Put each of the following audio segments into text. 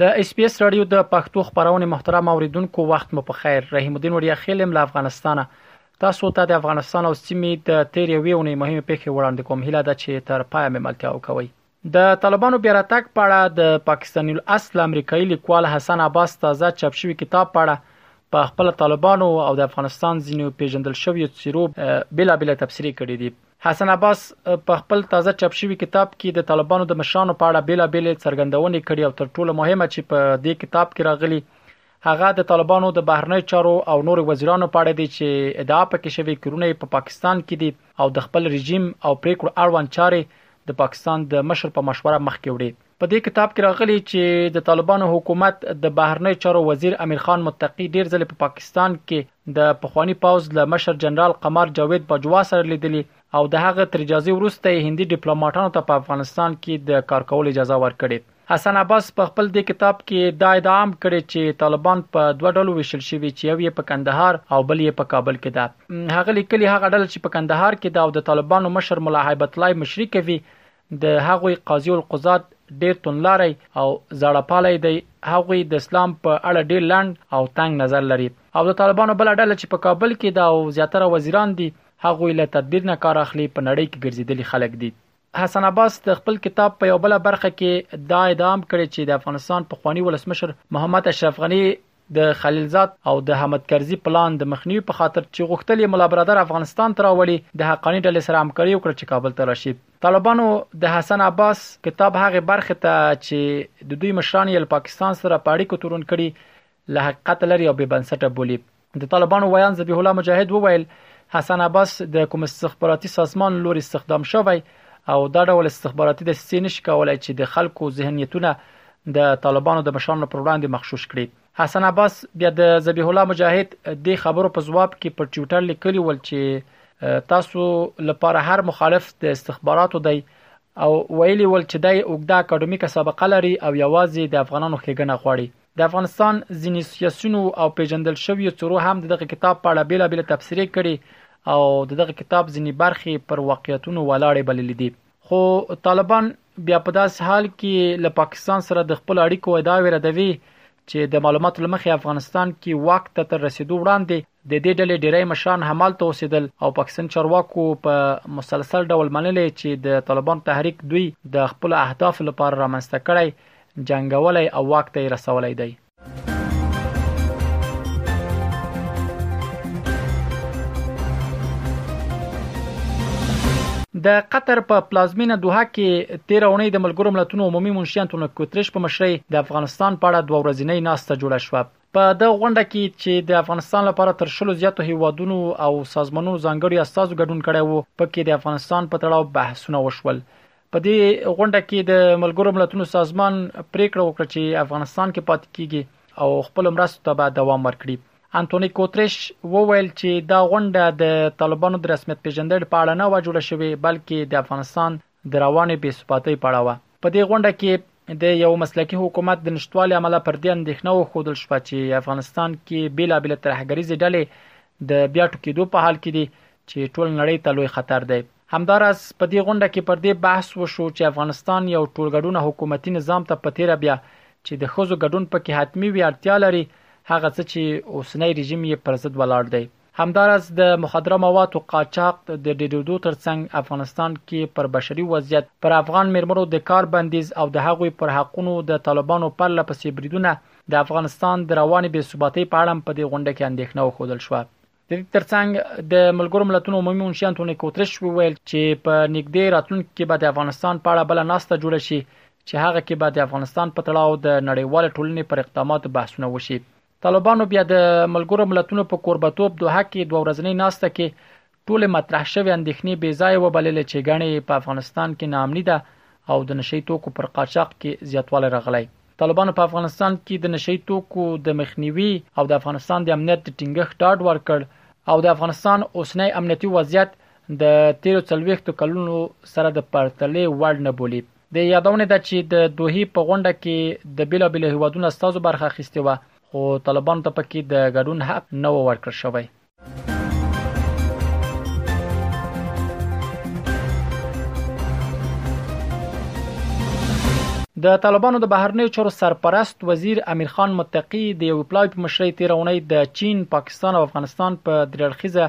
د اس بي اس رادیو د پښتو خبرونه محترم اوریدونکو وخت مو په خیر رحیم الدین وړیا خیلم له افغانستانه تاسو ته د افغانستان او سیمې د تیر یوې اونۍ مهمه پیښه وړاندې کوم هیله ده چې تر پای مې ملتیا وکوي د طالبانو بیراتګ په اړه د پاکستاني الاصل امریکایي لیکوال حسن عباس تازه چاپ شوی کتاب په اړه په خپل طالبانو او د افغانستان ځینو پیژندل شویو څیرو بلا بلا تفسیری کړې دي حسن عباس په خپل تازه چاپ شوي کتاب کې د طالبانو د مشرانو په اړه بیلابېلې څرګندونې کړې او تر ټولو مهمه چې په دې کتاب کې راغلي هغه د طالبانو د بهرنیو چارو او نور وزیرانو په اړه دي چې ادعا پکې شوې کورونه په پاکستان کې دي او د خپل رژیم او پریکړو اړوند چارې د پاکستان د مشر په مشوره مخکې وړي په دې کتاب کې راغلي چې د طالبانو حکومت د بهرنی چارو وزیر امیر خان متقی ډیر ځله په پاکستان کې د پخوانی پاوز له مشر جنرال قمر جاوید باجوا سره لیدلی او د هغه تر اجازه وروسته هندي ډیپلوماټانو ته په افغانستان کې د کار کولو اجازه ورکړي حسن عباس په خپل د کتاب کې دا ادعا هم کړې چې طالبان په دوه ډلو ویشل شوی چې یو یې په کندهار او بل یې په کابل کې ده هغه لیکلي هغه ډله چې په کندهار کې ده او د طالبانو مشر ملا هیبت الله مشري کوي د هغوی قاضی القضات ډیر تندلاری او زاړه پالی دی هغوی د اسلام په اړه ډیر لنډ او تنګ نظر لري او د طالبانو بل ډله چې په کابل کې ده او زیاتره وزیران دي هغوی له تدبیر نه کار اخلي په نړۍ کې ګرځیدلي خلک دي حسن عباس د خپل کتاب په یو بل برخه کې دا ادعا هم کړې چې د افغانستان پخوانی ولسمشر محمد اشرف غنی د خلیلزاد او د حامدکرزي پلان د مخنیوي په خاطر چې غوښتل یې ملا برادر افغانستان ته راولي د حقاني ډلې سره همکاري وکړه چې کابل ته راشي طالبانو د حسن عباس کتاب هغه برخه ته چې د دوی مشران یې له پاکستان سره په اړیکو تورن کړي له حقیقت لري او بې بنسټه بولی د طالبانو ویان ذبیح الله مجاهد وویل حسن عباس د کوم استخباراتي سازمان لوري استخدام شوی او دا ډول استخباراتي دسیسې نشي کولای چې د خلکو ذهنیتونه د طالبانو د مشرانو پر وړاندې مغشوش کړي حسن عباس بیا د ذبیح الله مجاهد د خبرو په ځواب کې پر ټوئیټر لیکلی ول چې تاسو لپاره هر مخالف د استخباراتو دی او ویلي ول چې دای اوګدا اکیډمیکه سابقه لري او یوازې د افغانانو خېګنه غواړي د افغانستان ځینې سیاسيونو او پیجندل شوی څورو هم دغه کتاب په اړه بیلابل تفسیرې کړي او دغه کتاب ځینې برخې پر واقعیتونو ولاړې بللې دي خو طالبان بیا په داسې حال کې له پاکستان سره د خپل اړیکو ادعاوې ردوي چې د معلوماتو لمخې افغانستان کې واک ته تر رسیدو وړاندې د دې ډلې ډیری مشران همالته اوسېدل او پاکستان چارواکو په مسلسل ډول منلې چې د طالبان تحریک دوی د خپل اهداف لپاره رامنځته کړی جنگولای او واک ته رسولای دی د قطر په پلازمینه دوحه کې 13 اونۍ د ملګرو ملتونو عمومي منشي انټونیو کوتریش په مشرۍ د افغانستان په اړه دوه ورځې ناسته جوړه شوه په د غونډه کې چې د افغانستان لپاره تر شلو زیاتو هیوادونو او سازمانونو ځانګړي استادو ګډون کړي وو پکې د افغانستان په تړاو بحثونه وشول په دې غونډه کې د ملګرو ملتونو سازمان پریکړه وکړه چې افغانستان کې پاتې کیږي او خپل مرستو ته به دوام ورکړي انټونی کوتریش وویل چې دا غونډه د طالبانو د رسمیت پیژندل په اړه نه و جوړه شوې بلکې د افغانستان د روانې بې ثباتۍ په اړه و په دې غونډه کې د یو مسلکي حکومت د نشټوالي عمله پر دې اندېښنه وښودل شو چې افغانستان کې بیلابل ترهګریزې ډلې د بیا ټوکېدو په حال کې دي چې ټول نړۍ ته لوی خطر دی همداراز په دې غونډه کې پر دې بحث وشو چې افغانستان یو ټولګډونه حکومتي نظام ته په تېره بیا چې د ښځو ګډون پکې حتمي وي اړتیا لري هغه څه چې اوسنی رژیم یې پر ضد ولاړ دی. همداراز د مخدره موادو قاچاق د ډېرېدو ترڅنګ افغانستان کې پر بشري وضعیت، پر افغان مېرمنو د کار بندیز او د هغوی پر حقونو د طالبانو پرله پسې بریدونه د افغانستان د روانې بې ثباتۍ په اړه هم په دې غونډه کې اندېښنه وښودل شوه. د دې ترڅنګ د ملګرو ملتونو عمومي منشي انټونی کوترش وویل چې په نږدې راتلونکي کې به د افغانستان په اړه بل ناسته جوړه شي چې هغه کې به د افغانستان په تړاو د نړیوال ټولنې پر اقداماتو بحثونه وشي طالبانو بیا د ملګرو ملتونو په کوربتوب دوه کې دوه ورځنۍ ناسته کې ټول مطرح شوی اندېښنې بې ځای وبلل چې غني په افغانستان کې ناامني ده او د نشي توکو پر قاچاق کې زیاتوالی راغلی طالبانو په افغانستان کې د نشي توکو د مخنیوي او د افغانستان د امنیت د ټینګښت ډاډ ورکړ او د افغانستان اوسنی امنیتي وضعیت د تیرو څلويختو کلونو سره د پرتلې وړ نه بولی د یادونې ده چې د دوحې په غونډه کې د بیلابیلو هیوادونو استازو برخه اخیستې و خو طالبانو ته پکې د ګډون حق نه و ورکړل شوی د طالبانو د بهرنیو چارو سرپرست وزیر امیرخان متقی د یو پلاوی په مشرۍ تیرونی د چین، پاکستان او افغانستان په درړخیزه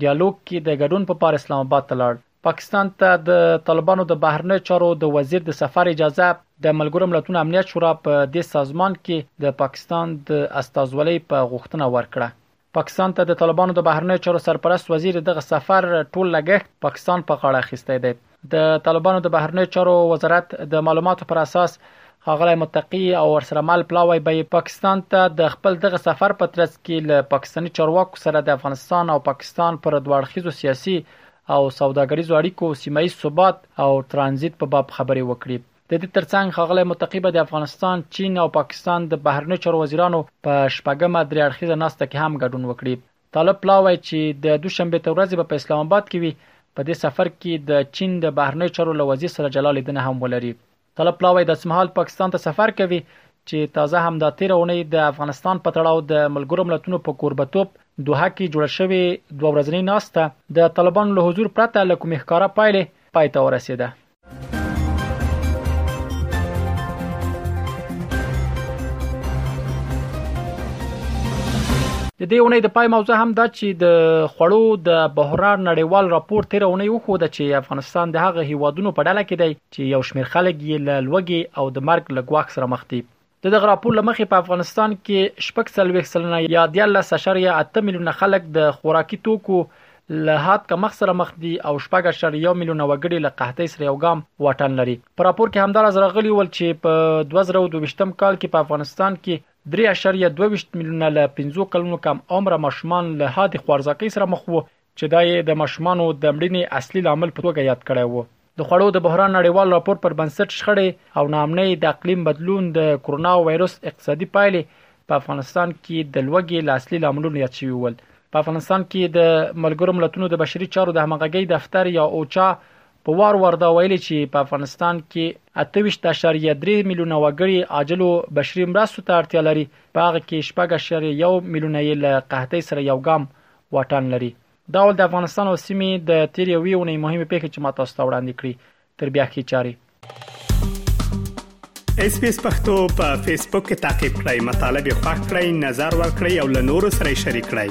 ډیالوګ کې د ګډون په پار اسلام آباد ته لاړ. پاکستان ته د طالبانو د بهرنیو چارو د وزیر د سفر اجازه د ملګرو ملتونو امنیت شورا په دې سازمان کې د پاکستان د استازولۍ په غوښتنه ورکړه. پاکستان ته د طالبانو د بهرنیو چارو سرپرست وزیر دغه سفر ټول لګښت پاکستان په غاړه اخیستی دی د طالبانو د بهرنیو چارو وزارت د معلوماتو پر اساس خاغلی متقی او ورسره مل پلاوی به پاکستان ته د خپل دغه سفر په ترڅ کې له پاکستاني چارواکو سره د افغانستان او پاکستان پر دواړخیزو سیاسي او سوداګریزو اړیکو سیمایي ثبات او ترانزیت په باب خبرې وکړي د دې ترڅنګ ښاغلی متقي به د افغانستان، چین او پاکستان د بهرنیو چارو وزیرانو په شپږمه درې اړخیزه ناسته کې هم ګډون وکړي. طالب پلاوی چې د دوشنبې تر ورځې به په اسلام آباد کې وي، په دې سفر کې د چین د بهرنیو چارو له وزیر سره جلا لیدنه هم ولري. طالب پلاوی داسې مهال پاکستان ته سفر کوي چې تازه همدا تېره اونۍ د افغانستان په تړاو د ملګرو ملتونو په کوربتوب دوحه کې جوړه شوې دوه ورځنۍ ناسته د طالبانو له حضور پرته له کومې ښکاره پایلې پای ته ورسېده. د دې اونۍ د پای موضوع هم دا چې د خړو د بهران نړیوال راپور تیر اونۍ وخوده چې افغانستان د هغه هیوادونو په ډله کې دی چې یو شمېر خلک یې له لوګي او د مرګ لګواخ سره مخ دي د دغه راپور له مخې په افغانستان کې شپږ څلوېښت سلنه یا دیارلس اعشاریه اته میلیونه خلک د خوراکي توکو له حاد کمښت سره مخ دي او شپږ اعشاریه یو میلیونه وګړي له قحطۍ سره یو ګام واټن لري. په راپور کې همداراز راغلي ول چې په دوه زره او دوه ویشت کال کې په افغانستان کې درې اعشاریه دوه ویشت میلیونه له پنځو کلونو کم عمره ماشومان له حادې خوارځاکۍ سره مخ وو چې دا یې د ماشومانو د مړینې اصلي لامل په توګه یاد کړی و. د خوړو د بحران نړیوال راپور پر بنسټ شخړې او ناامنۍ، د اقلیم بدلون، د کرونا ویروس اقتصادي پایلې په افغانستان کې د لوږې له اصلي لاملونو یاد شوي ول. په افغانستان کې د ملګرو ملتونو د بشري چارو د همغږۍ دفتر یا اوچا په وار وار دا ویلي چې په افغانستان کې اته ویشت اعشاریه درې میلیونه وګړي عاجلو بشري مرستو ته اړتیا لري، په هغه کې شپږ اعشاریه یو میلیونه یې له قحطۍ سره یو ګام واټن لري. دا ول د افغانستان او سیمې د تیر یوې اونۍ مهمې پیښې چې ما تاسو ته وړاندې کړې تر بیا ښې چارې اس پی اس پختو په فیسبوک کې تا کې پلی مطلب یو فاک کړئ نظر ور کړئ او له نورو سره شریک کړئ